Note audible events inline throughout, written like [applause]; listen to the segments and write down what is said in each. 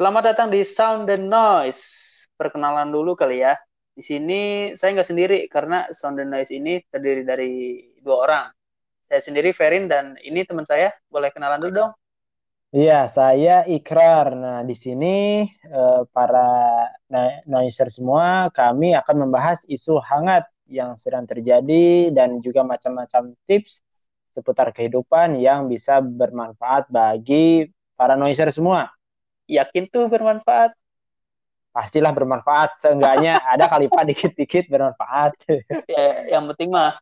Selamat datang di Sound and Noise. Perkenalan dulu kali ya. Di sini saya nggak sendiri karena Sound and Noise ini terdiri dari dua orang. Saya sendiri Ferin dan ini teman saya. Boleh kenalan dulu dong? Iya, saya Ikrar. Nah, di sini eh, para noiser semua, kami akan membahas isu hangat yang sedang terjadi dan juga macam-macam tips seputar kehidupan yang bisa bermanfaat bagi para noiser semua yakin tuh bermanfaat. Pastilah bermanfaat. Seenggaknya [laughs] ada kali pak dikit-dikit bermanfaat. Ya, yang penting mah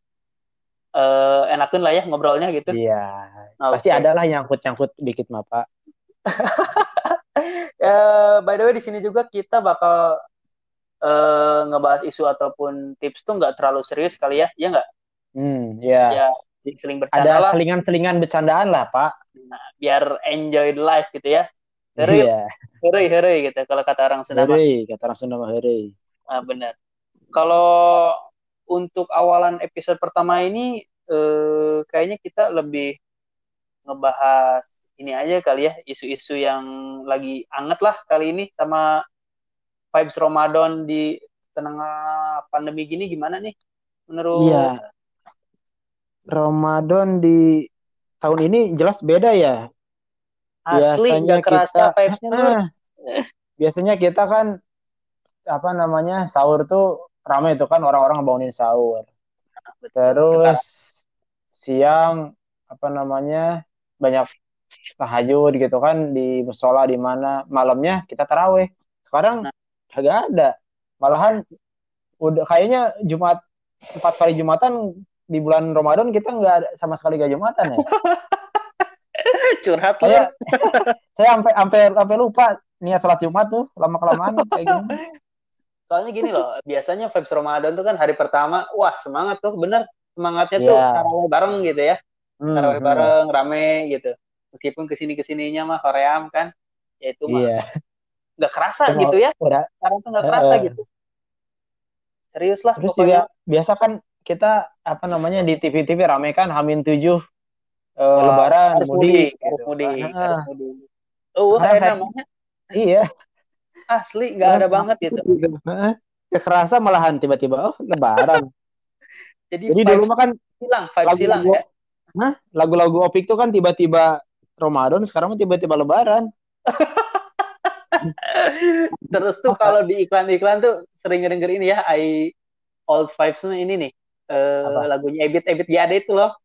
uh, enakin lah ya ngobrolnya gitu. Iya. Nah, pasti okay. ada lah nyangkut-nyangkut dikit mah pak. Uh, [laughs] by the way di sini juga kita bakal uh, ngebahas isu ataupun tips tuh nggak terlalu serius kali ya. Ya nggak? Hmm ya ya seling bercanda ada lah. selingan-selingan bercandaan lah pak. Nah, biar enjoy the life gitu ya Heri, iya. heri, heri gitu. Kalau kata orang Sunda Heri, kata orang Sunda mah heri. Ah, benar. Kalau untuk awalan episode pertama ini, eh, kayaknya kita lebih ngebahas ini aja kali ya, isu-isu yang lagi anget lah kali ini sama vibes Ramadan di tengah pandemi gini gimana nih menurut? Iya. Ramadan di tahun ini jelas beda ya Asli nggak kerasa vibes-nya nah, Biasanya kita kan apa namanya sahur tuh ramai itu kan orang-orang bangunin sahur. Betul. Terus siang apa namanya banyak tahajud gitu kan di musola di mana malamnya kita taraweh. Sekarang nah. kagak ada. Malahan udah kayaknya Jumat empat kali Jumatan di bulan Ramadan kita nggak sama sekali gak Jumatan ya. [laughs] [laughs] curhat saya saya sampai sampai sampai lupa niat sholat Jumat tuh lama kelamaan kayak gini soalnya gini loh biasanya vibes Ramadan tuh kan hari pertama wah semangat tuh bener semangatnya yeah. tuh iya. tarawih bareng gitu ya hmm, tarawih hmm. bareng rame gitu meskipun ke sini ke sininya mah Koream kan ya itu mah yeah. nggak kerasa Cuma, gitu ya udah, sekarang tuh nggak kerasa uh, gitu serius lah terus pokoknya. juga biasa kan kita apa namanya di TV-TV rame kan Hamin tujuh uh, lebaran harus mudik, mudik gitu. harus mudik, ah. harus mudik. Oh, kayak namanya. Iya. Asli nggak ada banget gitu. Ya kerasa malahan tiba-tiba oh lebaran. [laughs] Jadi, Jadi dulu mah kan hilang, vibes lagu, hilang ya. Nah, lagu-lagu Opik tuh kan tiba-tiba Ramadan, sekarang tiba-tiba lebaran. [laughs] Terus tuh kalau di iklan-iklan tuh sering denger ini ya, I old vibes ini nih. Uh, lagunya Ebit Ebit Gade itu loh.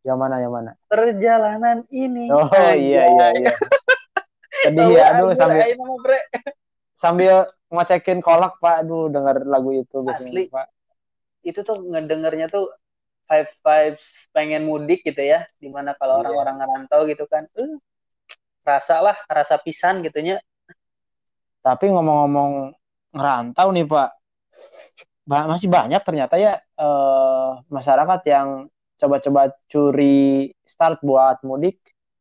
Yang mana yang mana? Perjalanan ini. Oh iya iya iya. [laughs] Tadi ya aduh sambil sambil ngecekin kolak Pak, aduh dengar lagu itu biasanya Asli. Pak. Itu tuh ngedengernya tuh five vibes pengen mudik gitu ya, di mana kalau yeah. orang-orang ngerantau gitu kan, uh, rasa lah, rasa pisan gitunya. Tapi ngomong-ngomong ngerantau nih Pak, masih banyak ternyata ya eh, masyarakat yang coba-coba curi start buat mudik.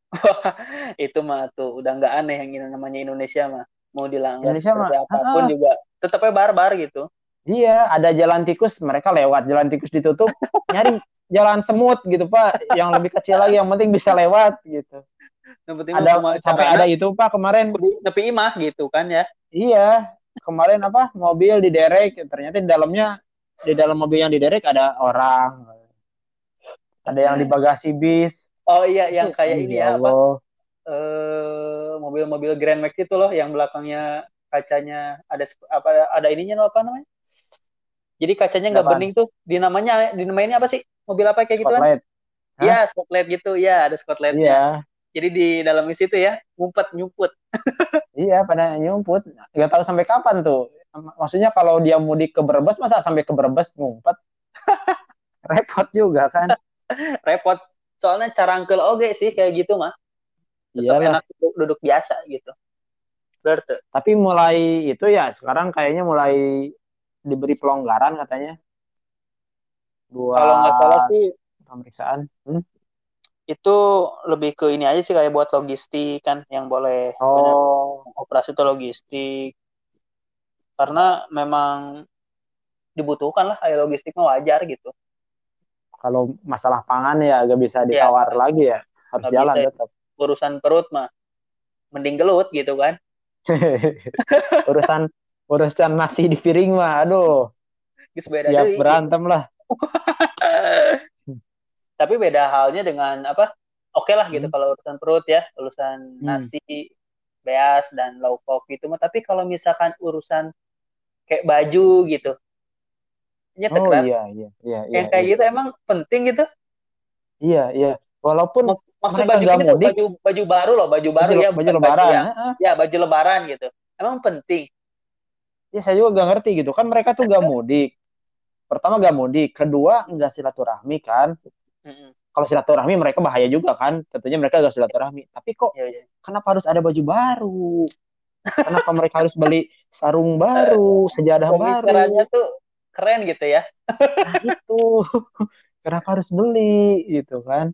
[laughs] Itu mah tuh udah nggak aneh yang namanya Indonesia mah. Mau dilanggar seperti mah, apa pun ah. juga tetapnya barbar gitu. Iya ada jalan tikus mereka lewat. Jalan tikus ditutup [laughs] nyari jalan semut gitu pak. Yang lebih kecil lagi yang penting bisa lewat gitu. Yang penting ada sampai ada itu pak kemarin. Tapi imah gitu kan ya? Iya kemarin apa mobil di derek ternyata di dalamnya di dalam mobil yang diderek ada orang ada yang di bagasi bis oh iya yang kayak ini ya apa eh mobil-mobil Grand Max itu loh yang belakangnya kacanya ada apa ada ininya loh apa namanya jadi kacanya nggak bening tuh di namanya di namanya apa sih mobil apa kayak gitu kan Iya, spotlight gitu. Ya, ada spotlightnya. Iya. Jadi di dalam situ ya, ngumpet nyumput. [laughs] iya, pada nyumput. Gak tahu sampai kapan tuh. Maksudnya kalau dia mudik ke Brebes, masa sampai ke Brebes ngumpet? [laughs] Repot juga kan. Repot. Soalnya cara angkel oge sih kayak gitu mah. Tetap enak duduk, duduk biasa gitu. Berarti. tapi mulai itu ya sekarang kayaknya mulai diberi pelonggaran katanya. Buat kalau nggak salah sih pemeriksaan. Hmm? itu lebih ke ini aja sih kayak buat logistik kan yang boleh oh. operasi itu logistik. Karena memang dibutuhkan lah kayak logistiknya wajar gitu kalau masalah pangan ya gak bisa iya. ditawar ya, lagi ya. Harus gak jalan bisa. tetap. urusan perut mah. Mending gelut gitu kan. [laughs] Urusan urusan nasi di piring mah aduh. Siap deh, berantem lah. [laughs] Tapi beda halnya dengan apa? Oke okay lah gitu hmm. kalau urusan perut ya. Urusan hmm. nasi beas dan low pop gitu mah. Tapi kalau misalkan urusan kayak baju gitu nyetek oh, kan? iya, iya, iya, yang iya, kayak iya. gitu emang penting gitu. Iya iya. Walaupun Mak maksud baju ini tuh baju baju baru loh baju baru baju, ya baju lebaran baju ya, ya baju lebaran gitu. Emang penting. Ya saya juga gak ngerti gitu. Kan mereka tuh gak mudik. Pertama gak mudik kedua nggak silaturahmi kan. Mm -hmm. kalau silaturahmi mereka bahaya juga kan. Tentunya mereka gak silaturahmi. Tapi kok ya, ya. kenapa harus ada baju baru? Kenapa mereka harus beli sarung baru [laughs] sejadah baru? tuh keren gitu ya. Nah, itu. Kenapa harus beli gitu kan?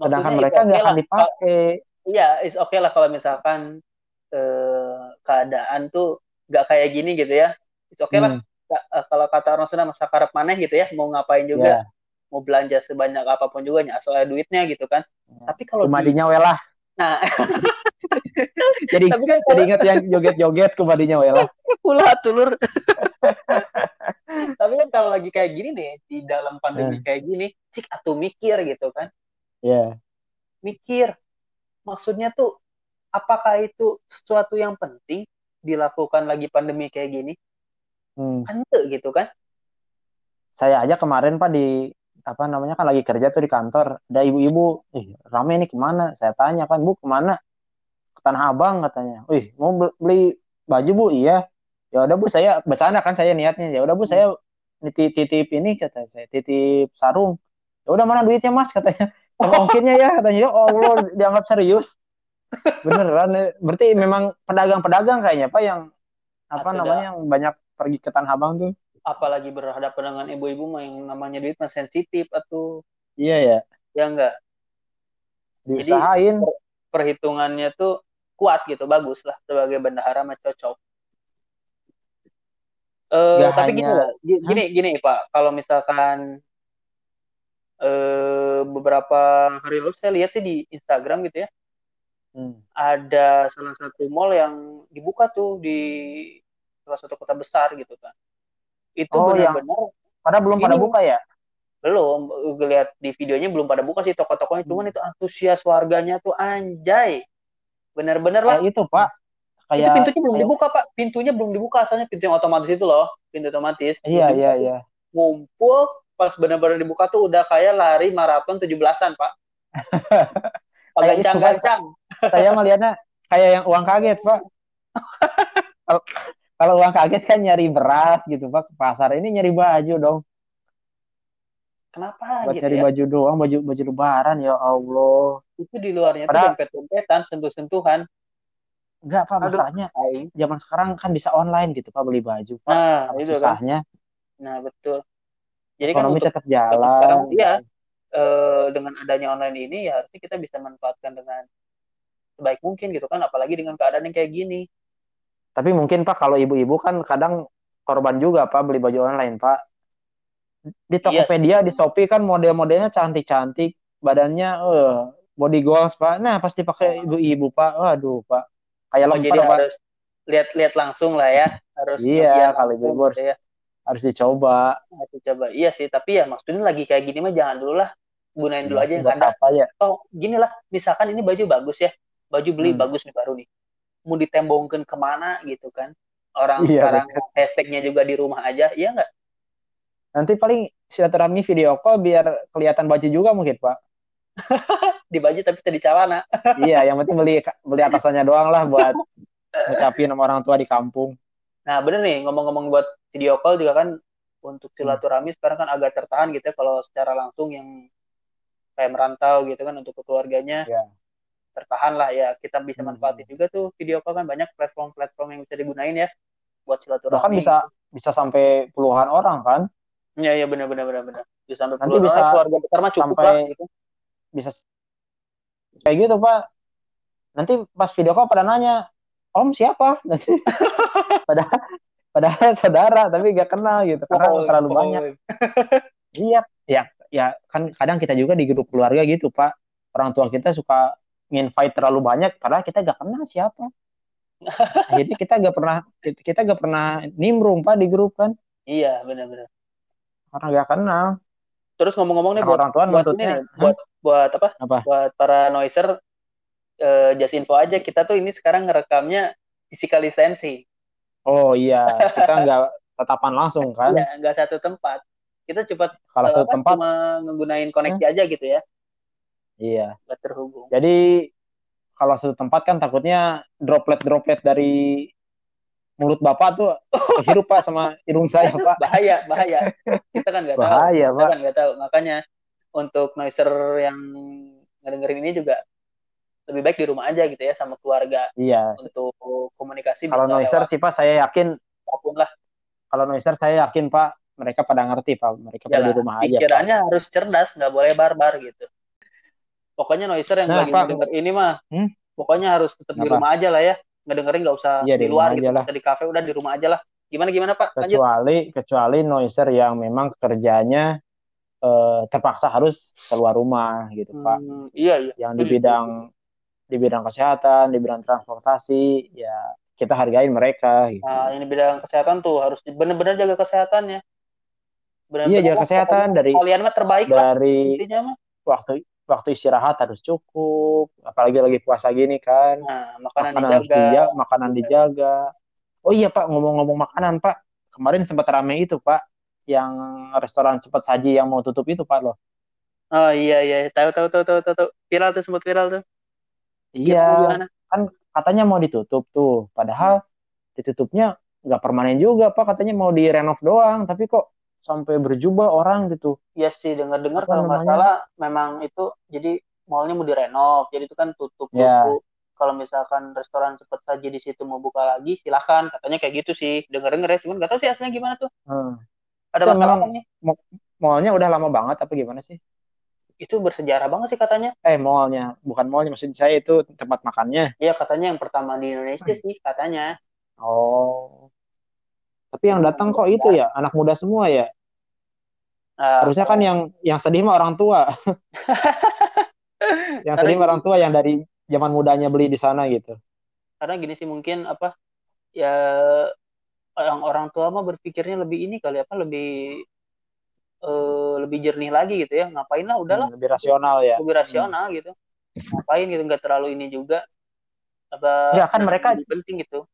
Sedangkan mereka nggak okay akan dipakai. Iya is oke okay lah kalau misalkan eh, keadaan tuh nggak kayak gini gitu ya. Is oke okay hmm. lah eh, kalau kata orang sudah masa karep maneh gitu ya mau ngapain juga yeah. mau belanja sebanyak apa pun juga ya soal duitnya gitu kan. Yeah. tapi kalau madinya di... welah nah. [laughs] Jadi tapi kan jadi ingat yang joget-joget kemadinya welah pula [laughs] tulur [laughs] tapi kan kalau lagi kayak gini nih di dalam pandemi yeah. kayak gini cik atau mikir gitu kan. Yeah. mikir maksudnya tuh apakah itu sesuatu yang penting dilakukan lagi pandemi kayak gini? Hmm. kan gitu kan. Saya aja kemarin pak di apa namanya kan lagi kerja tuh di kantor ada ibu-ibu ih rame nih ke mana? Saya tanya kan bu ke mana? Ke tanah abang katanya. Wih mau beli baju bu? Iya ya udah bu saya bercanda kan saya niatnya. Ya udah bu saya titip, titip ini kata saya titip sarung. Ya udah mana duitnya mas? Katanya. Mungkinnya ya katanya. Ya Allah [laughs] dianggap serius. Beneran eh, berarti memang pedagang-pedagang kayaknya pak yang apa Atau namanya yang banyak pergi ke Tanah Abang tuh. Apalagi berhadapan dengan ibu-ibu mah yang namanya duit mah sensitif atau iya ya. Ya enggak? Diusahain. Jadi, perhitungannya tuh kuat gitu bagus lah. Sebagai bendahara mah cocok Uh, tapi hanya... gini lah, gini gini pak, kalau misalkan uh, beberapa hari lalu saya lihat sih di Instagram gitu ya, hmm. ada salah satu mall yang dibuka tuh di salah satu kota besar gitu kan. Itu oh, benar-benar. Pada belum pada buka ya? Belum, lihat di videonya belum pada buka sih toko-tokonya, hmm. cuman itu antusias warganya tuh anjay, benar-benar lah. itu pak, Kayak, itu pintunya belum kayak... dibuka pak, pintunya belum dibuka, asalnya pintu yang otomatis itu loh, pintu otomatis. Iya iya iya. Ngumpul pas benar-benar dibuka tuh udah kayak lari maraton tujuh belasan pak. [laughs] Gancang-gancang. Saya melihatnya kayak yang uang kaget pak. [laughs] kalau uang kaget kan nyari beras gitu pak ke pasar ini nyari baju dong. Kenapa Buat gitu nyari ya? baju doang, baju baju lebaran ya Allah. Itu di luarnya Padahal, tuh dompet-dompetan, sentuh-sentuhan. Enggak Pak, masalahnya zaman sekarang kan bisa online gitu Pak beli baju Pak. Nah, itu kan. susahnya. Kan. Nah, betul. Jadi kan Ekonomi kan tetap jalan. Sekarang, iya, eh, dengan adanya online ini ya harusnya kita bisa manfaatkan dengan sebaik mungkin gitu kan, apalagi dengan keadaan yang kayak gini. Tapi mungkin Pak kalau ibu-ibu kan kadang korban juga Pak beli baju online Pak. Di iya Tokopedia, iya. di Shopee kan model-modelnya cantik-cantik, badannya eh body goals Pak. Nah, pasti pakai ibu-ibu Pak. Waduh Pak kayak oh, jadi harus lihat-lihat langsung lah ya. Harus iya kali libur gitu ya. harus dicoba. Harus dicoba. Iya sih tapi ya maksudnya lagi kayak gini mah jangan dulu lah. Gunain dulu ya, aja yang ada apa ya? Oh gini lah. Misalkan ini baju bagus ya. Baju beli hmm. bagus nih baru nih. Mau ditembongkan ke mana gitu kan? Orang iya, sekarang betul. hashtagnya juga di rumah aja iya nggak? Nanti paling silaturahmi video call biar kelihatan baju juga mungkin pak [laughs] di baju tapi tidak di celana. [laughs] iya, yang penting beli beli atasannya doang lah buat ngucapin sama orang tua di kampung. Nah, bener nih ngomong-ngomong buat video call juga kan untuk silaturahmi hmm. sekarang kan agak tertahan gitu ya kalau secara langsung yang kayak merantau gitu kan untuk keluarganya. Ya. Tertahan lah ya, kita bisa hmm. manfaatin hmm. juga tuh video call kan banyak platform-platform yang bisa digunain ya buat silaturahmi. Bahkan bisa bisa sampai puluhan orang kan? Iya, iya benar benar benar benar. Bisa sampai Nanti bisa keluarga besar mah cukup sampai, lah gitu bisa kayak gitu pak nanti pas video call pada nanya om siapa nanti [laughs] padahal padahal saudara tapi gak kenal gitu karena oh, terlalu oh. banyak iya ya ya kan kadang kita juga di grup keluarga gitu pak orang tua kita suka invite terlalu banyak padahal kita gak kenal siapa Akhirnya kita gak pernah kita gak pernah nimbrung pak di grup kan? Iya benar-benar. Karena gak kenal. Terus ngomong-ngomong nih buat orang tua buat ini nih, buat buat apa? apa? Buat para noiser uh, just info aja kita tuh ini sekarang ngerekamnya physical distancing. Oh iya, kita nggak [laughs] tetapan langsung kan? Iya, nggak satu tempat. Kita cepat kalau satu tempat cuma menggunakan koneksi hmm? aja gitu ya. Iya. Gak terhubung. Jadi kalau satu tempat kan takutnya droplet-droplet dari mulut bapak tuh kehirup pak sama hidung saya [laughs] pak. Bahaya, bahaya. Kita kan nggak tahu. Bahaya pak. Kita kan nggak tahu. Makanya untuk noiser yang ngedengerin ini juga lebih baik di rumah aja gitu ya sama keluarga. Iya. Untuk komunikasi. Kalau noiser sih pak saya yakin. Apa pun lah. Kalau noiser saya yakin pak mereka pada ngerti pak mereka pada di rumah aja. Pikirannya harus cerdas nggak boleh barbar gitu. Pokoknya noiser yang nah, lagi pak, denger ini mah, hmm? pokoknya harus tetap di rumah aja lah ya. Ngedengerin nggak usah iya, di, luar gitu, lah. di kafe udah di rumah aja lah. Gimana gimana pak? Kecuali Lanjut. kecuali noiser yang memang kerjanya eh, terpaksa harus keluar rumah gitu hmm, pak. Iya iya. Yang di bidang di bidang kesehatan, di bidang transportasi, ya kita hargain mereka. Gitu. Nah, ini bidang kesehatan tuh harus benar-benar jaga kesehatannya. Benar -benar iya jaga kesehatan dari kalian mah terbaik dari lah, mah. waktu waktu istirahat harus cukup, apalagi lagi puasa gini kan. Nah, makanan, makanan dijaga. Dijaga, makanan dijaga. Oh iya Pak, ngomong-ngomong makanan Pak, kemarin sempat rame itu Pak, yang restoran cepat saji yang mau tutup itu Pak loh. Oh iya iya, tahu tahu tahu tahu tahu, viral tuh sempat viral tuh. Iya, kan katanya mau ditutup tuh, padahal ditutupnya nggak permanen juga pak, katanya mau direnov doang, tapi kok sampai berjubah orang gitu. Iya sih, dengar-dengar kalau nggak salah memang itu jadi mallnya mau direnov, jadi itu kan tutup ya. Kalau misalkan restoran cepet saja di situ mau buka lagi, silahkan. Katanya kayak gitu sih, denger-denger ya. Cuman nggak tahu sih aslinya gimana tuh. Hmm. Ada masalah apa nih? Mallnya udah lama banget apa gimana sih? itu bersejarah banget sih katanya. Eh mallnya, bukan mallnya maksud saya itu tempat makannya. Iya katanya yang pertama di Indonesia sih katanya. Oh. Tapi yang datang kok itu ya anak muda semua ya. Uh, Harusnya kan yang yang sedih mah orang tua. [laughs] yang sedih mah orang tua yang dari zaman mudanya beli di sana gitu. Karena gini sih mungkin apa ya yang orang tua mah berpikirnya lebih ini kali apa lebih uh, lebih jernih lagi gitu ya ngapain lah udahlah hmm, lebih rasional ya lebih rasional hmm. gitu ngapain gitu nggak terlalu ini juga apa ya kan mereka penting gitu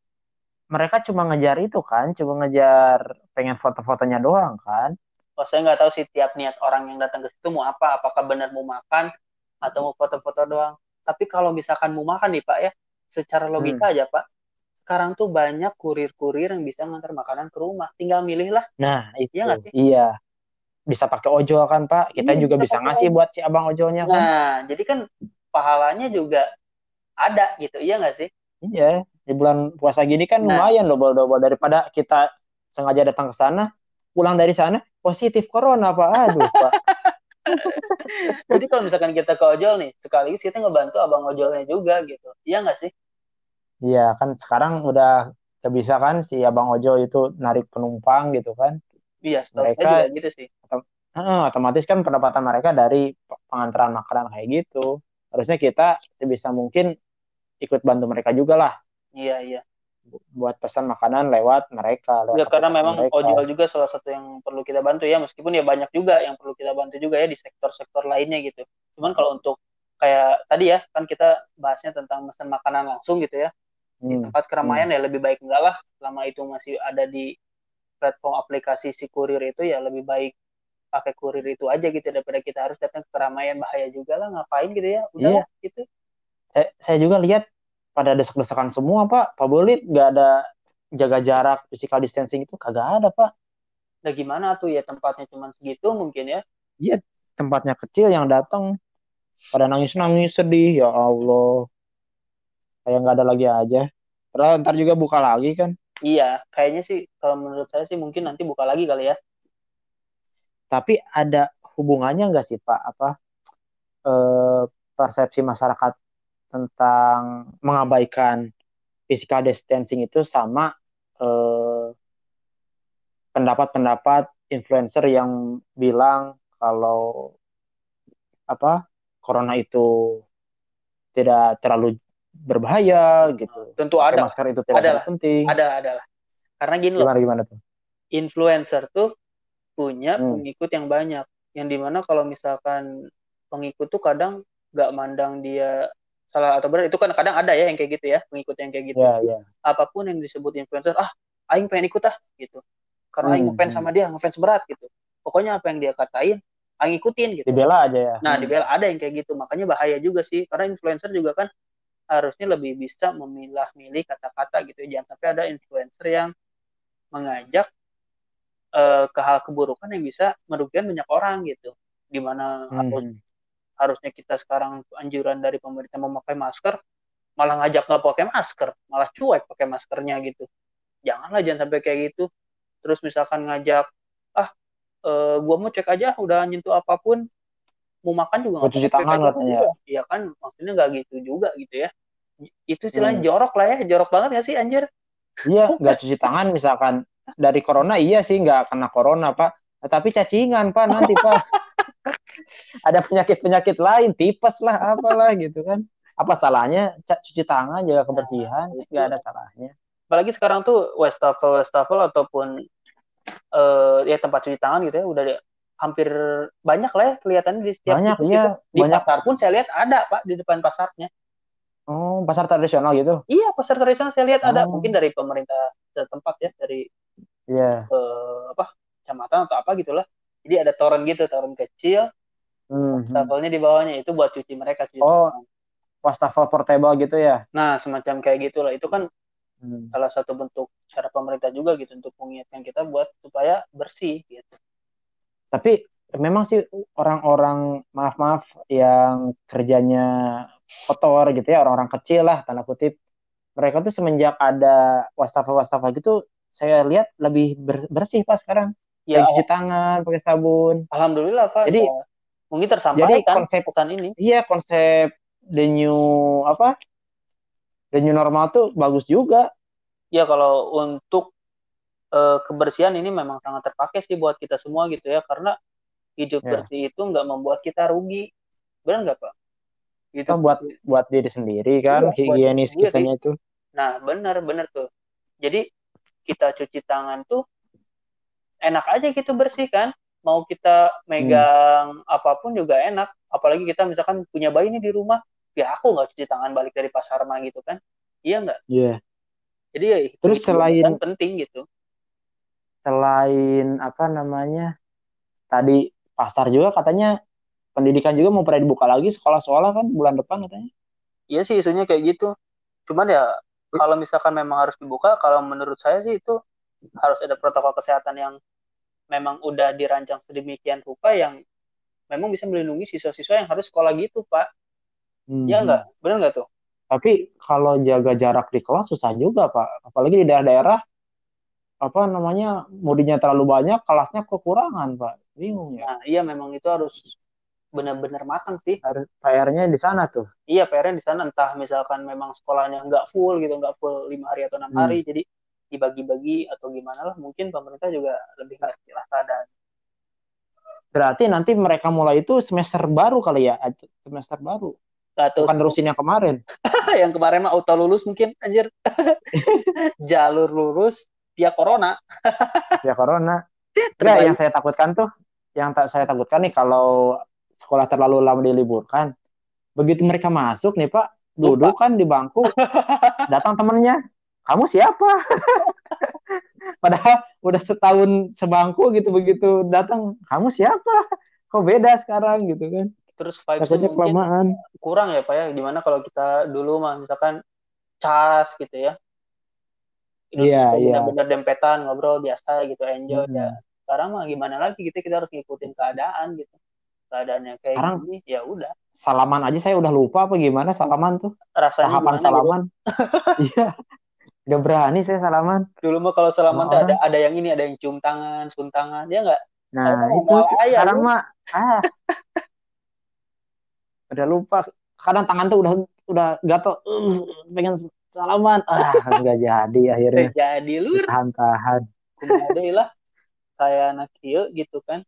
mereka cuma ngejar itu kan cuma ngejar pengen foto-fotonya doang kan. Oh saya nggak tahu sih tiap niat orang yang datang ke situ mau apa apakah benar mau makan atau mau foto-foto doang. Tapi kalau misalkan mau makan nih pak ya secara logika hmm. aja pak sekarang tuh banyak kurir-kurir yang bisa ngantar makanan ke rumah. Tinggal milih lah. Nah itu. Iya, iya. Bisa pakai ojol kan Pak? Kita iya, juga bisa ngasih buat si abang ojolnya kan. Nah jadi kan pahalanya juga ada gitu iya nggak sih? Iya di bulan puasa gini kan nah. lumayan double-double daripada kita sengaja datang ke sana pulang dari sana positif corona Pak aduh Pak [laughs] jadi kalau misalkan kita ke ojol nih sekali kita ngebantu abang ojolnya juga gitu iya nggak sih iya kan sekarang udah bisa kan si abang ojol itu narik penumpang gitu kan Iya, mereka juga gitu sih. otomatis kan pendapatan mereka dari pengantaran makanan kayak gitu. Harusnya kita sebisa mungkin ikut bantu mereka juga lah. Iya, iya. Buat pesan makanan lewat mereka. Lewat ya, karena memang mereka. ojol juga salah satu yang perlu kita bantu ya, meskipun ya banyak juga yang perlu kita bantu juga ya di sektor-sektor lainnya gitu. Cuman kalau untuk kayak tadi ya, kan kita bahasnya tentang pesan makanan langsung gitu ya. Di hmm. tempat keramaian hmm. ya lebih baik enggak lah, selama itu masih ada di platform aplikasi si kurir itu ya lebih baik pakai kurir itu aja gitu daripada kita harus datang ke keramaian bahaya juga lah ngapain gitu ya udah iya. gitu saya, saya juga lihat pada desak-desakan semua pak. Pak Bolit nggak ada jaga jarak physical distancing itu kagak ada pak. Nah gimana tuh? Ya tempatnya cuma segitu mungkin ya? Iya tempatnya kecil yang datang. Pada nangis nangis sedih. Ya Allah. Kayak nggak ada lagi aja. Terus ntar juga buka lagi kan? Iya, kayaknya sih kalau menurut saya sih mungkin nanti buka lagi kali ya. Tapi ada hubungannya nggak sih Pak? Apa eh, persepsi masyarakat tentang mengabaikan physical distancing itu sama eh, pendapat-pendapat influencer yang bilang kalau apa corona itu tidak terlalu berbahaya gitu. Tentu Pakai ada. Masker itu tidak adalah. penting. Ada, adalah. Karena gini gimana, loh. Gimana tuh? Influencer tuh punya hmm. pengikut yang banyak. Yang di mana kalau misalkan pengikut tuh kadang gak mandang dia salah atau benar itu kan kadang ada ya yang kayak gitu ya pengikut yang kayak gitu. Yeah, yeah. Apa pun yang disebut influencer, ah, aing pengen ikut ah gitu. Karena hmm. aing ngefans hmm. sama dia, ngefans berat gitu. Pokoknya apa yang dia katain, aing ikutin gitu. Dibela aja ya. Nah, hmm. dibela ada yang kayak gitu. Makanya bahaya juga sih karena influencer juga kan harusnya lebih bisa memilah-milih kata-kata gitu. Jangan sampai ada influencer yang mengajak uh, ke hal keburukan yang bisa merugikan banyak orang gitu. Di mana hmm. Harusnya kita sekarang anjuran dari pemerintah memakai masker malah ngajak nggak pakai masker malah cuek pakai maskernya gitu. Janganlah jangan sampai kayak gitu. Terus misalkan ngajak ah e, gua mau cek aja udah nyentuh apa pun mau makan juga nggak cuci tangan katanya. iya kan maksudnya nggak gitu juga gitu ya. Itu celah hmm. jorok lah ya jorok banget gak sih anjir? Iya nggak cuci tangan misalkan. Dari corona iya sih nggak kena corona pak. Tapi cacingan pak nanti pak [laughs] [laughs] ada penyakit-penyakit lain, tipes lah, apalah gitu kan. Apa salahnya cuci tangan, jaga kebersihan, nah, nggak ada salahnya. Apalagi sekarang tuh wastafel wastafel ataupun uh, ya tempat cuci tangan gitu ya udah deh, hampir banyak lah ya kelihatannya di setiap banyak, iya, gitu. Di banyak. pasar pun saya lihat ada pak di depan pasarnya. Oh, pasar tradisional gitu? Iya, pasar tradisional saya lihat oh. ada mungkin dari pemerintah setempat ya, dari yeah. Iya. uh, apa kecamatan atau apa gitulah. Jadi ada toren gitu, toren kecil Hmm. Wastafelnya di bawahnya itu buat cuci mereka cuci. Oh, wastafel portable gitu ya? Nah, semacam kayak gitulah. Itu kan hmm. salah satu bentuk cara pemerintah juga gitu untuk mengingatkan kita buat supaya bersih gitu. Tapi memang sih orang-orang maaf-maaf yang kerjanya kotor gitu ya, orang-orang kecil lah tanda kutip. Mereka tuh semenjak ada wastafel-wastafel gitu, saya lihat lebih bersih pas sekarang. Ya, cuci tangan pakai sabun. Alhamdulillah Pak. Jadi ya mungkin tersampaikan Jadi konsep pesan ini. Iya, konsep the new apa? The new normal tuh bagus juga. Ya kalau untuk uh, kebersihan ini memang sangat terpakai sih buat kita semua gitu ya karena hidup ya. bersih itu nggak membuat kita rugi. Benar nggak Pak? Gitu. buat buat diri sendiri kan, iya, higienis kitanya itu. Nah, benar benar tuh. Jadi kita cuci tangan tuh enak aja gitu bersih kan. Mau kita megang hmm. apa pun juga enak. Apalagi kita misalkan punya bayi ini di rumah ya aku nggak cuci tangan balik dari pasar mah gitu kan. Iya nggak? Iya. Yeah. jadi ya terus selain kan penting gitu. Selain apa namanya tadi pasar juga katanya pendidikan juga mau pernah dibuka lagi sekolah-sekolah kan bulan depan katanya. Iya sih isunya kayak gitu. Cuman ya kalau misalkan memang harus dibuka kalau menurut saya sih itu harus ada protokol kesehatan yang memang udah dirancang sedemikian rupa yang memang bisa melindungi siswa-siswa yang harus sekolah gitu pak. Hmm. ya enggak benar nggak tuh? Tapi kalau jaga jarak di kelas susah juga pak. Apalagi di daerah-daerah apa namanya mudinya terlalu banyak kelasnya kekurangan pak. Bingung ya. Nah, iya memang itu harus benar-benar matang sih. PR-nya di sana tuh. Iya PR-nya di sana. Entah misalkan memang sekolahnya nggak full gitu nggak full lima hari atau enam hmm. hari jadi dibagi-bagi atau gimana lah mungkin pemerintah juga lebih ngerti lah keadaan. Berarti nanti mereka mulai itu semester baru kali ya? Semester baru? Atau bukan terusin yang kemarin? [laughs] Yang kemarin mah auto lulus mungkin anjir. [laughs] Jalur lurus via corona. [laughs] Via corona. Enggak, yang saya takutkan tuh yang tak saya takutkan nih kalau sekolah terlalu lama diliburkan begitu mereka masuk nih pak duduk Lupa. kan di bangku datang temennya kamu siapa? [laughs] Padahal udah setahun sebangku gitu begitu datang, kamu siapa? Kok beda sekarang gitu kan? Terus vibes kelamaan. kurang ya Pak ya, gimana kalau kita dulu mah misalkan cas gitu ya. Iya, iya. Bener-bener dempetan, ngobrol biasa gitu, enjoy hmm. ya. Sekarang mah gimana lagi gitu, kita harus ngikutin keadaan gitu. Keadaannya kayak Sekarang, gini, ya udah. Salaman aja saya udah lupa apa gimana salaman tuh. Rasanya Tahapan gitu? salaman. [laughs] Iya. Gak berani saya salaman. Dulu mah kalau salaman tuh ada ada yang ini, ada yang cium tangan, cium tangan, ya enggak? Nah, itu sekarang mah ah. udah lupa. Kadang tangan tuh udah udah gatel, uh, pengen salaman. Ah, enggak jadi akhirnya. jadi lur. Tahan-tahan. Lah kayak anak kieu gitu kan.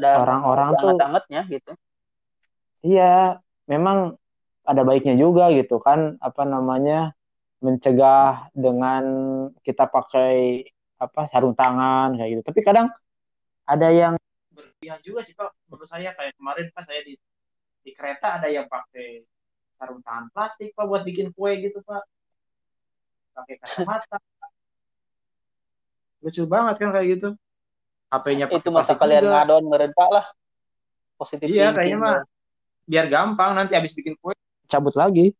orang-orang tuh anget-angetnya gitu. Iya, memang ada baiknya juga gitu kan apa namanya mencegah dengan kita pakai apa sarung tangan kayak gitu. Tapi kadang ada yang berlebihan juga sih pak. Menurut saya kayak kemarin pas saya di di kereta ada yang pakai sarung tangan plastik pak buat bikin kue gitu pak. Pakai kacamata. Lucu banget kan kayak gitu. HP-nya itu masa kalian juga. ngadon merentak lah. Positif iya kayaknya mah biar gampang nanti habis bikin kue cabut lagi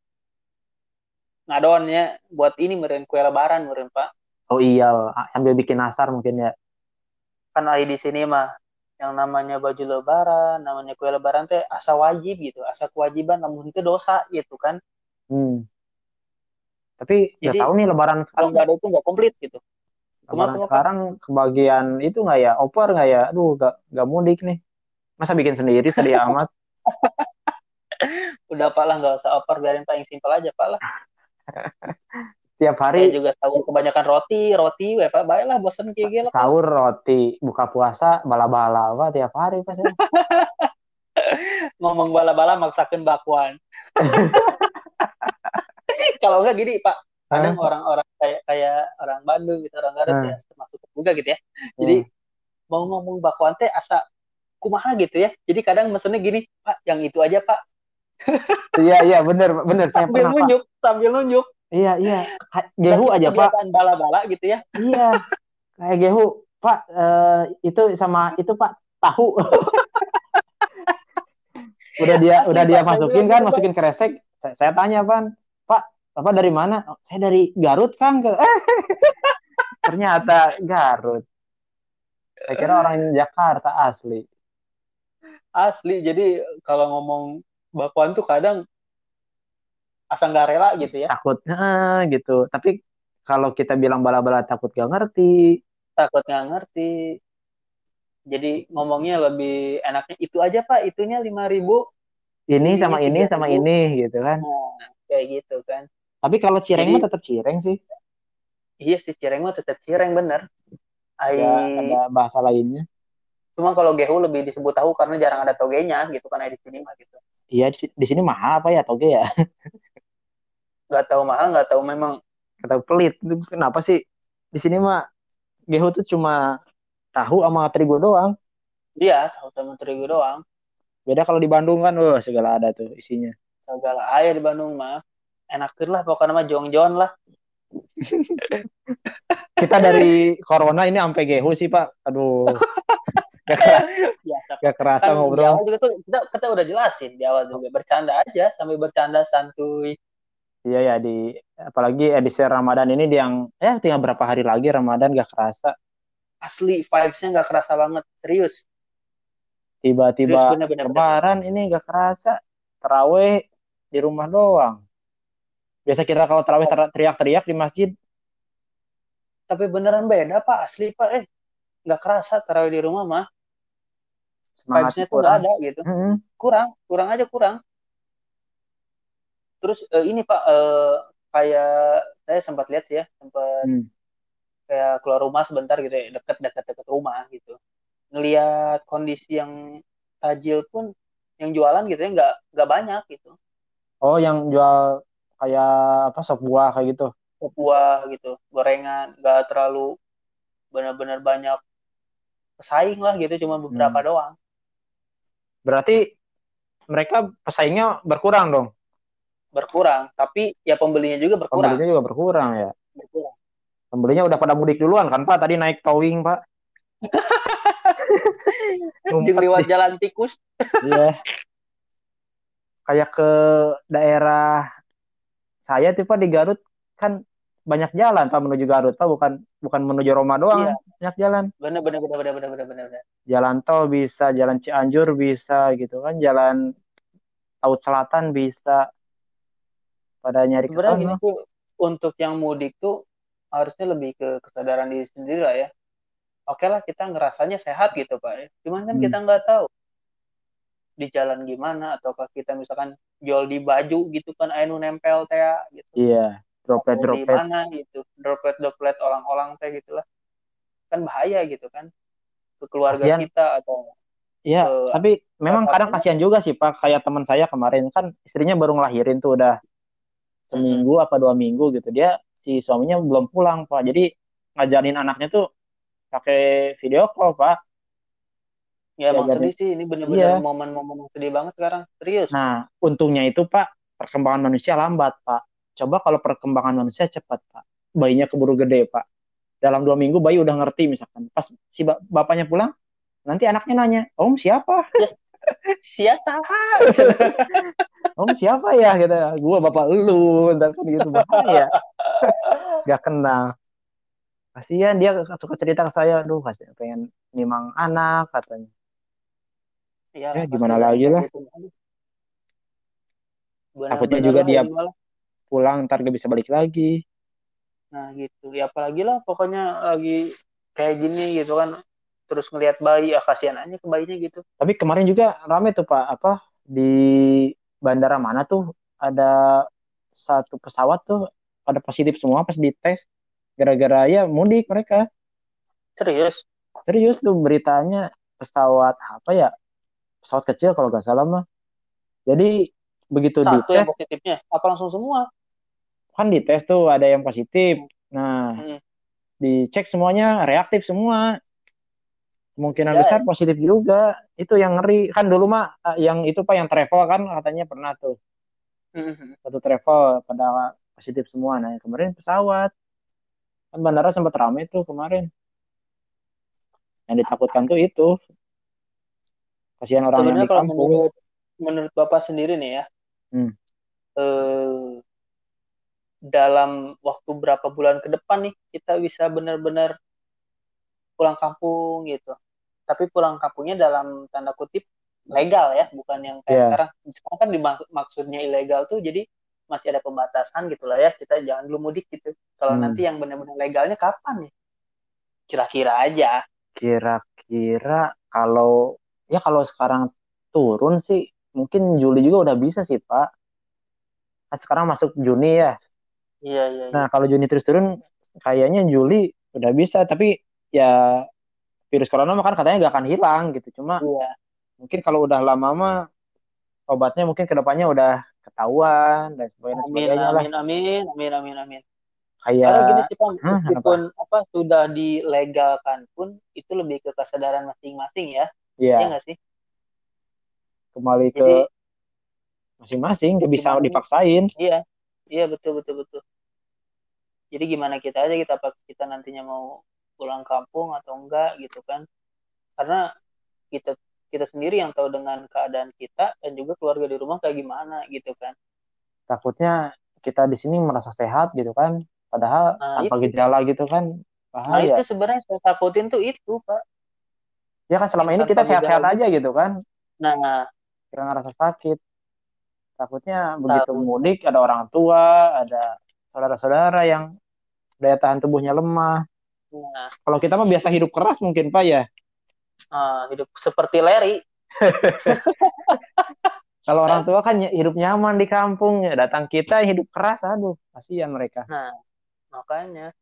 ngadonnya buat ini meren kue lebaran meren pak. Oh iya sambil bikin nasar mungkin ya. Kan lagi di sini mah. Yang namanya baju lebaran namanya kue lebaran teh asa wajib gitu. Asa kewajiban namun itu dosa gitu kan. Hmm. tapi nggak tahu nih lebaran kalau nggak ada itu nggak komplit gitu. Lebaran sekarang kebagian itu nggak ya? Opor nggak ya? Aduh nggak nggak mudik nih. Masa bikin sendiri sedih [laughs] amat. Udah pak lah. Nggak usah opor biarin paling simpel aja pak lah [laughs] tiap hari Saya juga sahur kebanyakan roti roti ya pak. Baiklah bosan kayak gitu sahur roti buka puasa bala-bala apa tiap hari pas [laughs] ngomong bala-bala maksakan bakwan. [laughs] Kalau enggak gini pak. Kadang orang-orang kayak kayak orang Bandung gitu orang Garut hmm. ya termasuk juga gitu ya. Jadi hmm. mau ngomong bakwan teh asa kumaha gitu ya. Jadi kadang mesennya gini pak yang itu aja pak iya iya bener bener sambil nunjuk pak. sambil nunjuk Iya iya. Gehu aja pak. bala-bala gitu ya. Iya. Kayak gehu pak uh, itu sama itu pak tahu. [laughs] udah dia Asli, udah dia masukin kan, masukin kresek. Saya, saya tanya pan, pak apa dari mana? Oh, saya dari Garut kang. [laughs] Ternyata Garut. Saya kira orang Jakarta asli. Asli. Jadi kalau ngomong bakwan tuh kadang asal nggak rela gitu ya. Takutnya gitu. Tapi kalau kita bilang bala-bala takut gak ngerti. Takut nggak ngerti. Jadi ngomongnya lebih enaknya itu aja pak itunya lima ribu. Ini sama ini sama ini gitu kan. Nah, kayak gitu kan. Tapi kalau cireng mah tetap cireng sih. Iya sih cireng mah tetap cireng bener. Ay... ada bahasa lainnya. Cuma kalau gehu lebih disebut tahu karena jarang ada togenya gitu kan di sini mah gitu iya di, sini mahal apa ya toge ya? [laughs] Nggak tahu mahal nggak tahu memang tahu pelit. Itu kenapa sih? Di sini mah gehu tuh cuma tahu sama terigu doang. Iya tahu sama terigu doang. Beda kalau di Bandung kan wah segala ada tuh isinya. Segala air di Bandung mah enak lah pokoknya mah jong-jong lah. [laughs] Kita dari corona ini sampai gehu sih pak. Aduh [laughs] gak, kerasa, gak kerasa kan ngobrol juga tuh kita, kita udah jelasin di awal juga bercanda aja sambil bercanda santuy Iya ya di apalagi edisi Ramadan ini yang ya tinggal berapa hari lagi Ramadan gak kerasa. Asli vibesnya gak kerasa banget serius. Tiba-tiba Lebaran ini gak kerasa. Terawih di rumah doang. Biasa kita kalau terawih teriak-teriak di masjid. Tapi beneran beda pak asli pak eh gak kerasa terawih di rumah mah. Vibesnya tuh gak ada gitu. Mm -hmm. Kurang kurang aja kurang terus uh, ini pak uh, kayak saya sempat lihat sih ya sempat hmm. kayak keluar rumah sebentar gitu ya deket deket deket rumah gitu ngelihat kondisi yang tajil pun yang jualan gitu ya nggak nggak banyak gitu oh yang jual kayak apa sop buah kayak gitu sop buah gitu gorengan nggak terlalu benar-benar banyak pesaing lah gitu cuma beberapa hmm. doang berarti mereka pesaingnya berkurang dong berkurang, tapi ya pembelinya juga berkurang. Pembelinya juga berkurang ya. Berkurang. Pembelinya udah pada mudik duluan kan Pak? Tadi naik towing Pak. [laughs] Jeng lewat jalan tikus. Iya. Kayak ke daerah saya tuh Pak di Garut kan banyak jalan Pak menuju Garut. Pak bukan bukan menuju Roma doang. Iya. banyak jalan. Benar benar benar benar benar benar benar. Jalan tol bisa, jalan Cianjur bisa gitu kan, jalan Laut Selatan bisa. Pada nyari sebenarnya tuh untuk yang mudik tuh harusnya lebih ke kesadaran diri sendiri lah ya. Oke lah kita ngerasanya sehat gitu pak ya. Cuman kan hmm. kita nggak tahu di jalan gimana ataukah kita misalkan jual di baju gitu kan ainu nempel teh gitu. Iya droplet droplet di mana gitu droplet droplet orang-orang teh gitulah kan bahaya gitu kan ke keluarga Kasian. kita atau Iya, tapi memang kadang kasihan juga sih Pak. Kayak teman saya kemarin kan istrinya baru ngelahirin tuh udah seminggu hmm. apa dua minggu gitu. Dia si suaminya belum pulang Pak. Jadi ngajarin anaknya tuh pakai video call Pak. Ya, ya emang sedih sih. Ini bener-bener iya. momen-momen sedih banget sekarang. Serius. Nah, untungnya itu Pak, perkembangan manusia lambat Pak. Coba kalau perkembangan manusia cepat Pak. Bayinya keburu gede Pak. Dalam dua minggu bayi udah ngerti misalkan. Pas si bapaknya pulang, nanti anaknya nanya om siapa? Yes. siapa? [laughs] Om siapa ya? Gitu. Gue bapak lu. Dan kan gitu. Ya [laughs] gak kenal. Kasihan dia suka cerita ke saya aduh kasih pengen nimang anak katanya. Ya, ya gimana lagi lah? Takutnya juga dia pulang ntar gak bisa balik lagi. Nah gitu. Ya apalagi lah pokoknya lagi kayak gini gitu kan. Terus ngelihat bayi ya kasihan aja ke bayinya gitu. Tapi kemarin juga rame tuh pak. Apa di bandara mana tuh ada satu pesawat tuh ada positif semua pas dites gara-gara ya mudik mereka. Serius? Serius tuh beritanya pesawat apa ya? Pesawat kecil kalau nggak salah mah. Jadi begitu satu dites yang positifnya? Apa langsung semua kan dites tuh ada yang positif. Nah hmm. dicek semuanya reaktif semua. Kemungkinan ya. besar positif juga. Itu yang ngeri. Kan dulu mah eh, yang itu pak yang travel kan katanya pernah tuh. Mm-hmm. satu travel pada positif semua. Nah kemarin pesawat. Kan bandara sempat ramai tuh kemarin. Yang ditakutkan tuh itu. Kasihan orang Sebenarnya yang di kampung. menurut menurut bapak sendiri nih ya hmm. eh, dalam waktu berapa bulan ke depan nih kita bisa benar-benar pulang kampung gitu tapi pulang kampungnya dalam tanda kutip legal ya, bukan yang kayak yeah. sekarang. Sekarang kan maksudnya ilegal tuh jadi masih ada pembatasan gitu lah ya. Kita jangan dulu mudik gitu. Kalau hmm. nanti yang benar-benar legalnya kapan nih? Kira-kira aja. Kira-kira kalau ya kalau sekarang turun sih mungkin Juli juga udah bisa sih Pak. Nah, sekarang masuk Juni ya. Iya iya. Nah kalau Juni terus turun kayaknya Juli udah bisa tapi ya virus corona kan katanya gak akan hilang gitu cuma iya. mungkin kalau udah lama mah obatnya mungkin ke depannya udah ketahuan dan sebagainya amin, sebagainya amin, lah. amin amin amin amin kayak Karena gini sih pak meskipun apa? apa sudah dilegalkan pun itu lebih ke kesadaran masing-masing ya iya yeah. nggak sih kembali Jadi, ke masing-masing gak bisa dipaksain iya iya betul betul betul. Jadi gimana kita aja kita kita nantinya mau pulang kampung atau enggak gitu kan. Karena kita kita sendiri yang tahu dengan keadaan kita dan juga keluarga di rumah kayak gimana gitu kan. Takutnya kita di sini merasa sehat gitu kan. Padahal nah, tanpa itu. gejala gitu kan bahaya. nah itu sebenarnya saya takutin tuh itu pak. Ya kan selama ini kita sehat-sehat aja gitu kan. Nah. Kita ngerasa sakit takutnya begitu Takut. mudik ada orang tua ada saudara-saudara yang daya tahan tubuhnya lemah Nah. Kalau kita mah biasa hidup keras mungkin Pak ya. Uh, hidup seperti Larry. [laughs] Kalau orang tua kan hidup nyaman di kampung ya, datang kita hidup keras, aduh, kasihan mereka. Nah, makanya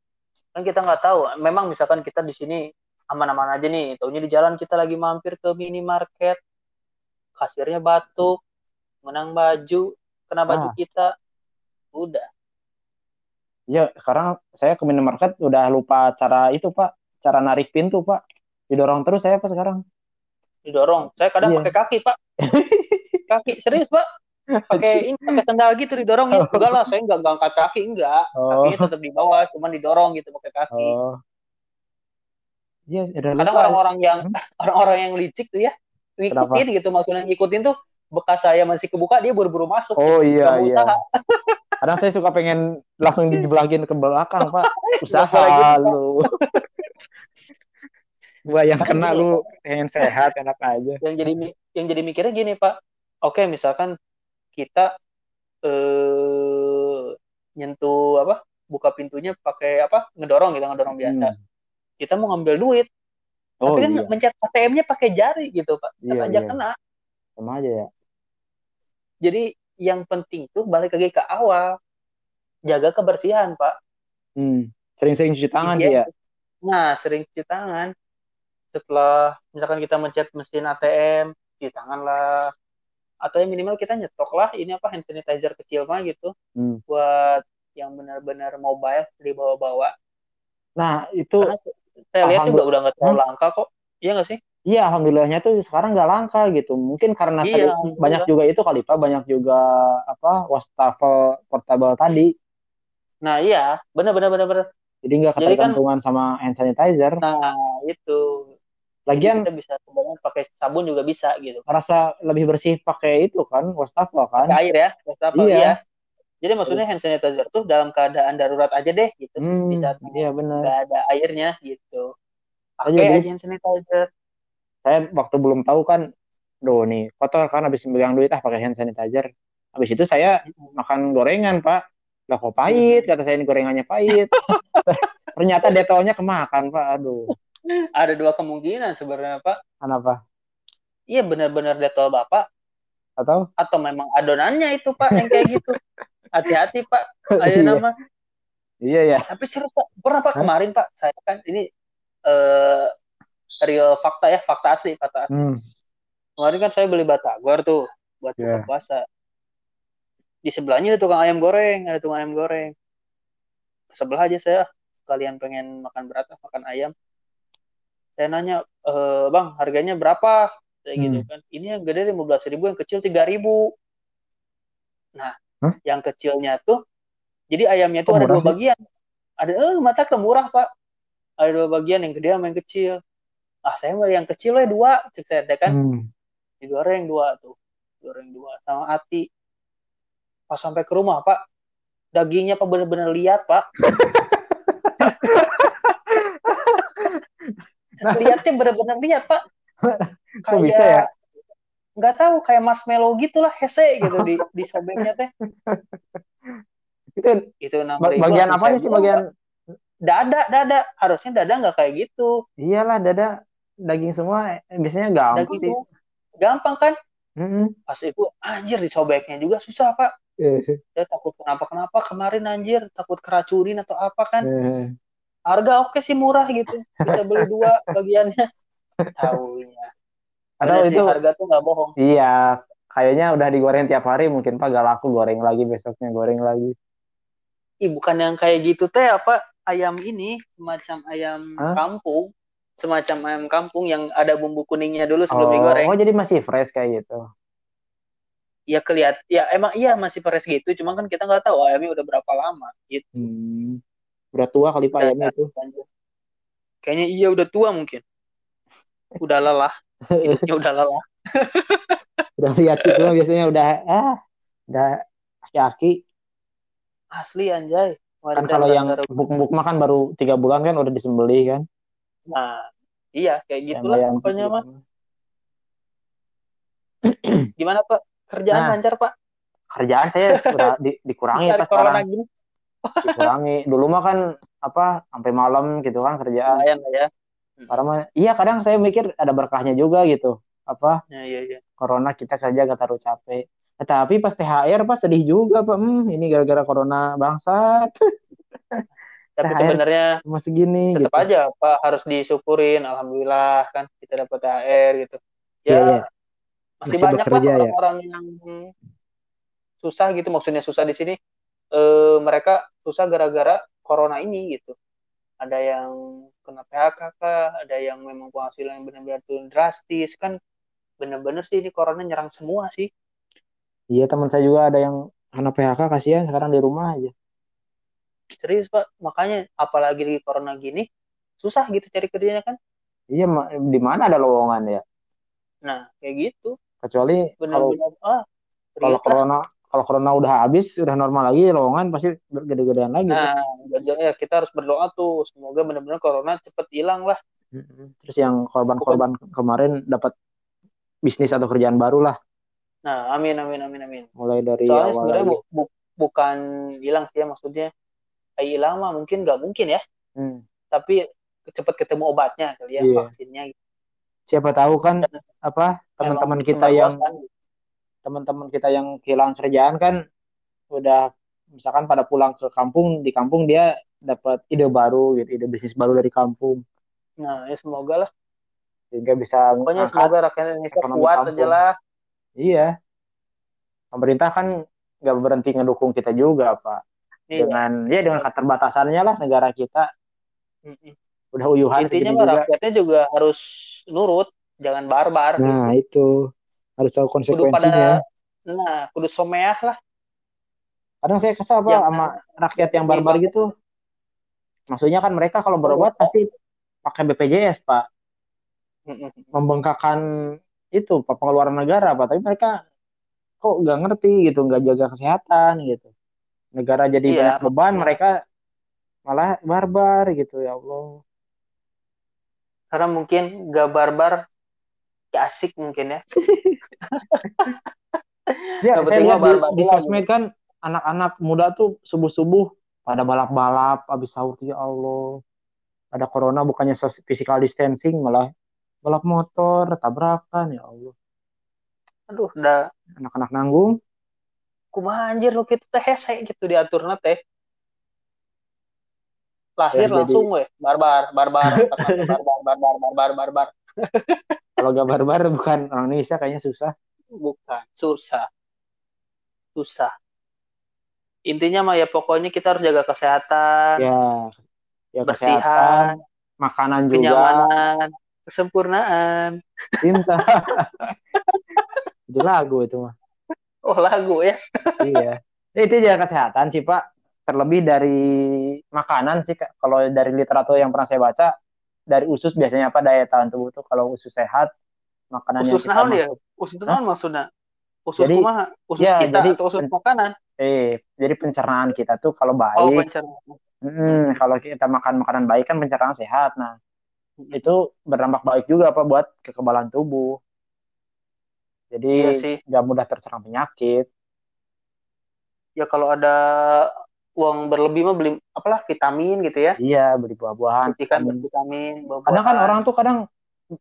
kan kita nggak tahu. Memang misalkan kita di sini aman-aman aja nih, tahunya di jalan kita lagi mampir ke minimarket, kasirnya batuk, menang baju, kena baju ah. kita, udah Iya, sekarang saya ke minimarket udah lupa cara itu, Pak. Cara narik pintu, Pak. Didorong terus saya, Pak, sekarang. Didorong? Saya kadang iya. pakai kaki, Pak. [laughs] kaki, serius, Pak. Pakai ini, pakai sandal gitu didorong. Ya. Enggak lah, saya enggak angkat kaki, enggak. Oh. Kakinya tetap di bawah, cuman didorong gitu pakai kaki. Oh. Iya, udah Kadang orang-orang yang hmm? [laughs] orang-orang yang licik tuh ya, ngikutin Kenapa? gitu maksudnya ngikutin tuh bekas saya masih kebuka dia buru-buru masuk. Oh iya iya. [laughs] Kadang saya suka pengen langsung dijeblakin ke belakang, Pak. [laughs] Usaha lu. [laughs] Gua yang kena lu pengen sehat enak aja. Yang jadi yang jadi mikirnya gini, Pak. Oke, misalkan kita eh nyentuh apa? Buka pintunya pakai apa? Ngedorong gitu, ngedorong biasa. Hmm. Kita mau ngambil duit. Oh, Tapi kan iya. mencet ATM-nya pakai jari gitu, Pak. Tetap iya, aja iya. kena. Sama aja ya. Jadi yang penting tuh balik lagi ke awal. Jaga kebersihan pak. Hmm. sering-sering cuci tangan dia ya? Nah sering cuci tangan. Setelah misalkan kita mencet mesin ATM di tangan lah. Atau yang minimal kita nyetok lah ini apa hand sanitizer kecil mah gitu. Hmm. buat yang benar-benar mobile dibawa-bawa. Nah itu Karena saya lihat juga udah nggak terlalu langka kok. Iya nggak sih Iya, alhamdulillahnya tuh sekarang nggak langka gitu. Mungkin karena iya, tadi banyak juga itu kali pak, banyak juga apa wastafel portable tadi. Nah iya, benar benar benar benar. Jadi nggak kan ketergantungan kan, sama hand sanitizer. Nah itu. Lagian kita bisa sebenarnya pakai sabun juga bisa gitu. Merasa lebih bersih pakai itu kan, wastafel kan? Pakai air ya, wastafel iya. iya. Jadi maksudnya hand sanitizer tuh dalam keadaan darurat aja deh gitu. Hmm, bisa iya benar. Gak ada airnya gitu. Pakai aja hand sanitizer saya waktu belum tahu kan doh nih kotor kan habis megang duit ah pakai hand sanitizer. Habis itu saya makan gorengan pak. Lah kok pahit? Kata saya ini gorengannya pahit. [laughs] Ternyata detolnya kemakan pak. Aduh. Ada dua kemungkinan sebenarnya pak. Kenapa? Iya benar-benar detol bapak. Atau? Atau memang adonannya itu pak yang kayak gitu. Hati-hati pak. Ayo iya. nama. Iya ya. Tapi seru pak. Pernah pak kemarin pak saya kan ini eh real fakta ya fakta asli fakta asli. Hmm. kemarin kan saya beli batagor tuh buat yeah. buka puasa. Di sebelahnya ada tukang ayam goreng ada tukang ayam goreng. Sebelah aja saya kalian pengen makan berat makan ayam. Saya nanya e, bang harganya berapa? Kayak hmm. gitu kan ini yang gede lima belas ribu yang kecil tiga ribu. Nah huh? yang kecilnya tuh jadi ayamnya tuh oh, ada dua bagian. Ada eh mata murah pak. Ada dua bagian yang gede sama yang kecil ah saya mau yang kecil ya dua cek saya kan? Hmm. digoreng dua tuh. Goreng dua sama ati pas sampai ke rumah pak dagingnya pak bener-bener lihat pak. [laughs] Lihatnya bener-bener lihat pak. [laughs] Kayak bisa ya? Nggak tahu kayak marshmallow gitulah hese gitu di di sobeknya teh. [laughs] Itu itu bagian apa sih bagian? dada dada. Harusnya dada nggak kayak gitu. Iyalah dada daging semua eh, biasanya gampang daging sih. Gampang kan? Mm-hmm. Pas itu anjir disobeknya juga susah pak. Saya takut kenapa-kenapa kemarin anjir takut keracunin atau apa kan? Uh. Harga oke sih murah gitu, bisa beli dua [laughs] bagiannya. Tahunya. Atau itu harga tuh nggak bohong. Iya, kayaknya udah digoreng tiap hari mungkin pak gak laku goreng lagi besoknya goreng lagi. Ih bukan yang kayak gitu teh apa ayam ini semacam ayam huh? kampung semacam ayam kampung yang ada bumbu kuningnya dulu sebelum oh, digoreng. Oh, jadi masih fresh kayak gitu. Ya kelihat, ya emang iya masih fresh gitu, cuma kan kita nggak tahu ayamnya udah berapa lama gitu. Hmm. Udah tua kali pak ayamnya itu. Kayaknya iya udah tua mungkin. Udah lelah. [laughs] Hidupnya udah lelah. [laughs] udah lihat itu biasanya udah ah udah aki-aki. Asli anjay. kan kalau yang buk-buk makan baru tiga bulan kan udah disembelih kan. Nah, iya kayak gitulah pokoknya mah. [clears throat] Gimana Pak? Kerjaan nah, lancar Pak? Kerjaan saya [laughs] sudah di, dikurangi Pak sekarang. Gini. [laughs] dikurangi. Dulu mah kan apa sampai malam gitu kan kerjaan. Lumayan ya. Hmm. Karena mah, iya kadang saya mikir ada berkahnya juga gitu. Apa? Ya, iya, iya. Corona kita kerja gak terlalu capek. Tapi pas THR pas sedih juga Pak. Hmm, ini gara-gara corona bangsat. [laughs] tapi sebenarnya masih gini tetap gitu. aja pak harus disyukurin alhamdulillah kan kita dapat THR gitu ya yeah, yeah. Masih, masih banyak lah ya. orang-orang ya? yang susah gitu maksudnya susah di sini e, mereka susah gara-gara corona ini gitu ada yang kena PHK kah ada yang memang penghasilan yang benar-benar turun drastis kan benar-benar sih ini corona nyerang semua sih iya teman saya juga ada yang kena PHK kasihan sekarang di rumah aja serius pak. Makanya apalagi di corona gini susah gitu cari kerjanya kan? Iya di mana ada lowongan ya? Nah kayak gitu. Kecuali Benar-benar, kalau ah, kalau corona kalau corona udah habis udah normal lagi lowongan pasti gede-gedean lagi. Nah ya kita harus berdoa tuh. Semoga benar-benar corona cepet hilang lah. Terus yang korban-korban kemarin dapat bisnis atau kerjaan baru lah. Nah amin amin amin amin. Mulai dari soalnya sebenarnya bu, bu, bukan hilang sih ya maksudnya hilang mah mungkin nggak mungkin ya. Hmm. tapi cepat ketemu obatnya kali ya yeah. vaksinnya. Siapa tahu kan Dan, apa teman-teman kita yang teman-teman kita yang kehilangan kerjaan kan udah misalkan pada pulang ke kampung di kampung dia dapat ide baru gitu ide bisnis baru dari kampung. Nah ya semoga lah. Sehingga bisa pokoknya semoga rakyat Indonesia kuat aja lah. Iya. Pemerintah kan nggak berhenti ngedukung kita juga pak iya. dengan ya dengan keterbatasannya lah negara kita. Mm-mm. udah uyuhan intinya mah rakyatnya juga harus nurut jangan barbar. Nah gitu. itu. Harus tahu konsekuensinya kudu pada, nah kudu someah lah. Kadang saya kesal apa sama rakyat yang barbar gitu. Maksudnya kan mereka kalau berobat pasti pakai BPJS pak. Membengkakkan itu pengeluaran negara pak. Tapi mereka kok nggak ngerti gitu nggak jaga kesehatan gitu negara jadi iya, banyak beban mereka malah barbar gitu ya Allah. Karena mungkin nggak barbar ya asik mungkin ya. [laughs] Ya saya lihat di, di sosmed kan anak-anak muda tuh subuh-subuh pada balap-balap habis sahur ya Allah. Ada corona bukannya physical distancing malah balap motor tabrakan ya Allah. Aduh udah anak-anak nanggung kumaha anjir lu gitu teh hese gitu diatur teh. Lahir ya, langsung weh barbar barbar [laughs] barbar barbar barbar barbar. [laughs] Kalau gak barbar bukan orang Indonesia kayaknya susah. Bukan susah. Susah. Intinya mah ya pokoknya kita harus jaga kesehatan ya, ya bersihan kesehatan, makanan juga. kenyamanan kesempurnaan. Cinta. [laughs] Itu lagu itu mah oh lagu ya? [laughs] Iya. Itu jaga kesehatan sih pak. Terlebih dari makanan sih kalau dari literatur yang pernah saya baca dari usus biasanya apa daya tahan tubuh tuh kalau usus sehat makanan usus naon ya? usus naon maksudnya? Usus jadi, kumaha? Usus ya, kita jadi, atau usus makanan? Eh jadi pencernaan kita tuh kalau baik oh, pencernaan. Hmm, kalau kita makan makanan baik kan pencernaan sehat. Nah itu berdampak baik juga apa buat kekebalan tubuh jadi iya nggak mudah terserang penyakit. Ya kalau ada uang berlebih mah beli apalah vitamin gitu ya. Iya beli buah-buahan kan vitamin. buah kadang kan orang tuh kadang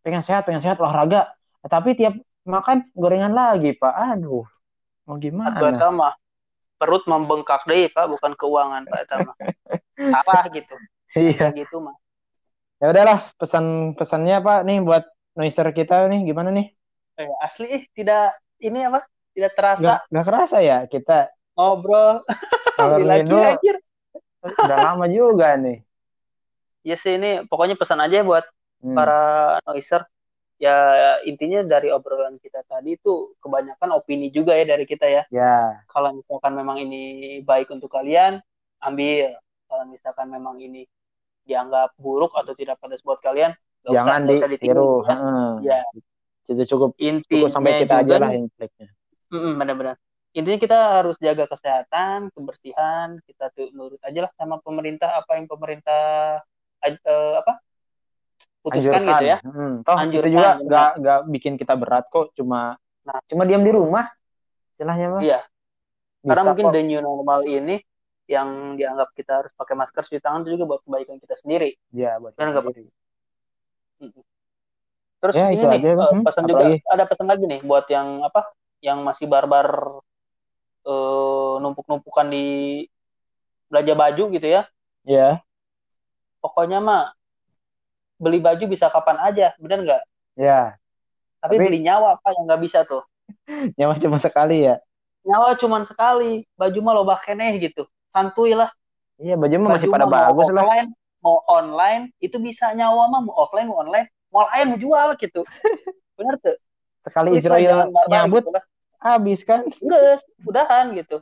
pengen sehat pengen sehat olahraga. Tapi tiap makan gorengan lagi pak. Aduh mau gimana? Atau mah perut membengkak deh pak. Bukan keuangan pak Tama apa [laughs] gitu. Iya. Gitu mah ya udahlah pesan pesannya pak nih buat noiser kita nih. Gimana nih eh, asli tidak ini apa tidak terasa nggak, nggak kerasa ya kita ngobrol [laughs] kalau lagi anjir. Udah lama juga nih. Ya sih ini pokoknya pesan aja buat hmm. para noiser. Ya intinya dari obrolan kita tadi itu kebanyakan opini juga ya dari kita ya. Ya. Kalau misalkan memang ini baik untuk kalian, ambil. Kalau misalkan memang ini dianggap buruk atau tidak pada buat kalian, gak jangan usah, di, usah ditiru. Ya. Hmm. ya. Jadi cukup, Intinya cukup sampai kita aja lah inteleknya. benar-benar. Intinya kita harus jaga kesehatan kebersihan kita tuh nurut aja lah sama pemerintah apa yang pemerintah uh, apa? Putuskan Anjurkan. gitu ya. Hmm. toh Anjurkan, itu juga nggak nggak bikin kita berat kok cuma nah, cuma diam di rumah istilahnya mah. Iya. Bisa karena mungkin kok. the new normal ini yang dianggap kita harus pakai masker cuci tangan itu juga buat kebaikan kita sendiri. Iya buat kita sendiri terus ya, ini nih aja, uh, pesan juga lagi? ada pesan lagi nih buat yang apa yang masih barbar uh, numpuk-numpukan di belanja baju gitu ya. Iya. Yeah. Pokoknya mah beli baju bisa kapan aja, benar nggak? Iya. Yeah. Tapi, Tapi beli nyawa apa yang nggak bisa tuh? [laughs] nyawa cuma sekali ya? Nyawa cuma sekali, baju mah loba keneh gitu, santuy lah. Iya, baju mah masih pada bagus lah. Offline, mau online itu bisa nyawa mah mau offline mau online mau lain mau jual gitu. Bener tuh. Sekali Israel nyambut gitu lah. habis kan? Enggak, udahan gitu.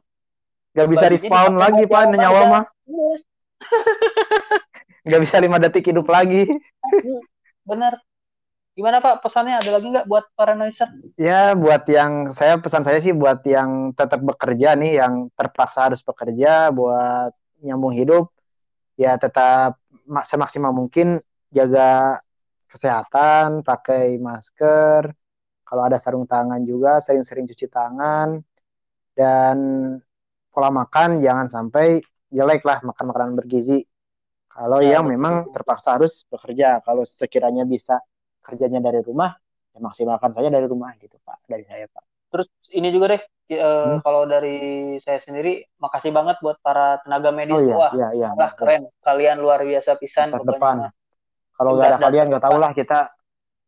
Gak bisa respawn lagi pak nyawa mah. [laughs] Gak bisa lima detik hidup lagi. Bener. Gimana pak? Pesannya ada lagi nggak buat para noiser? Ya buat yang saya pesan saya sih buat yang tetap bekerja nih yang terpaksa harus bekerja buat nyambung hidup ya tetap semaksimal mungkin jaga kesehatan pakai masker kalau ada sarung tangan juga sering-sering cuci tangan dan pola makan jangan sampai jelek lah makan makanan bergizi kalau ya, yang betul. memang terpaksa harus bekerja kalau sekiranya bisa kerjanya dari rumah ya maksimalkan saja dari rumah gitu pak dari saya pak terus ini juga deh e, hmm? kalau dari saya sendiri makasih banget buat para tenaga medis oh, iya, wah iya, iya, iya. keren kalian luar biasa pisan depan kalau nggak ada kalian nggak tahu lah kita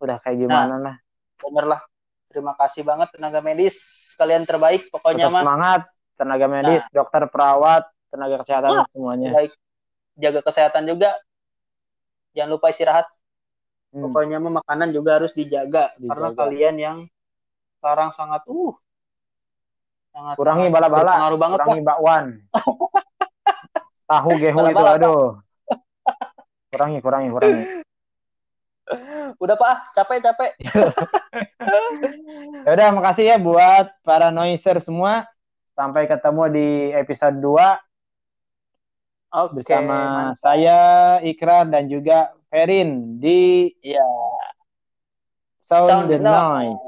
udah kayak gimana nah, lah. Bener lah. Terima kasih banget tenaga medis. Kalian terbaik pokoknya mah. semangat tenaga medis nah. dokter perawat tenaga kesehatan Wah, semuanya. baik. Jaga kesehatan juga. Jangan lupa istirahat. Hmm. pokoknya mah makanan juga harus dijaga, dijaga. Karena kalian yang sekarang sangat uh sangat kurangi bala-bala. kurangi bakwan. [laughs] Tahu gehu itu aduh kurangi kurangi kurangi. [laughs] Udah pak. Capek capek. [laughs] Ya udah makasih ya buat para noiser semua. Sampai ketemu di episode 2 okay, bersama mantap. saya Ikrar dan juga Ferin di ya Sound, Sound the Night.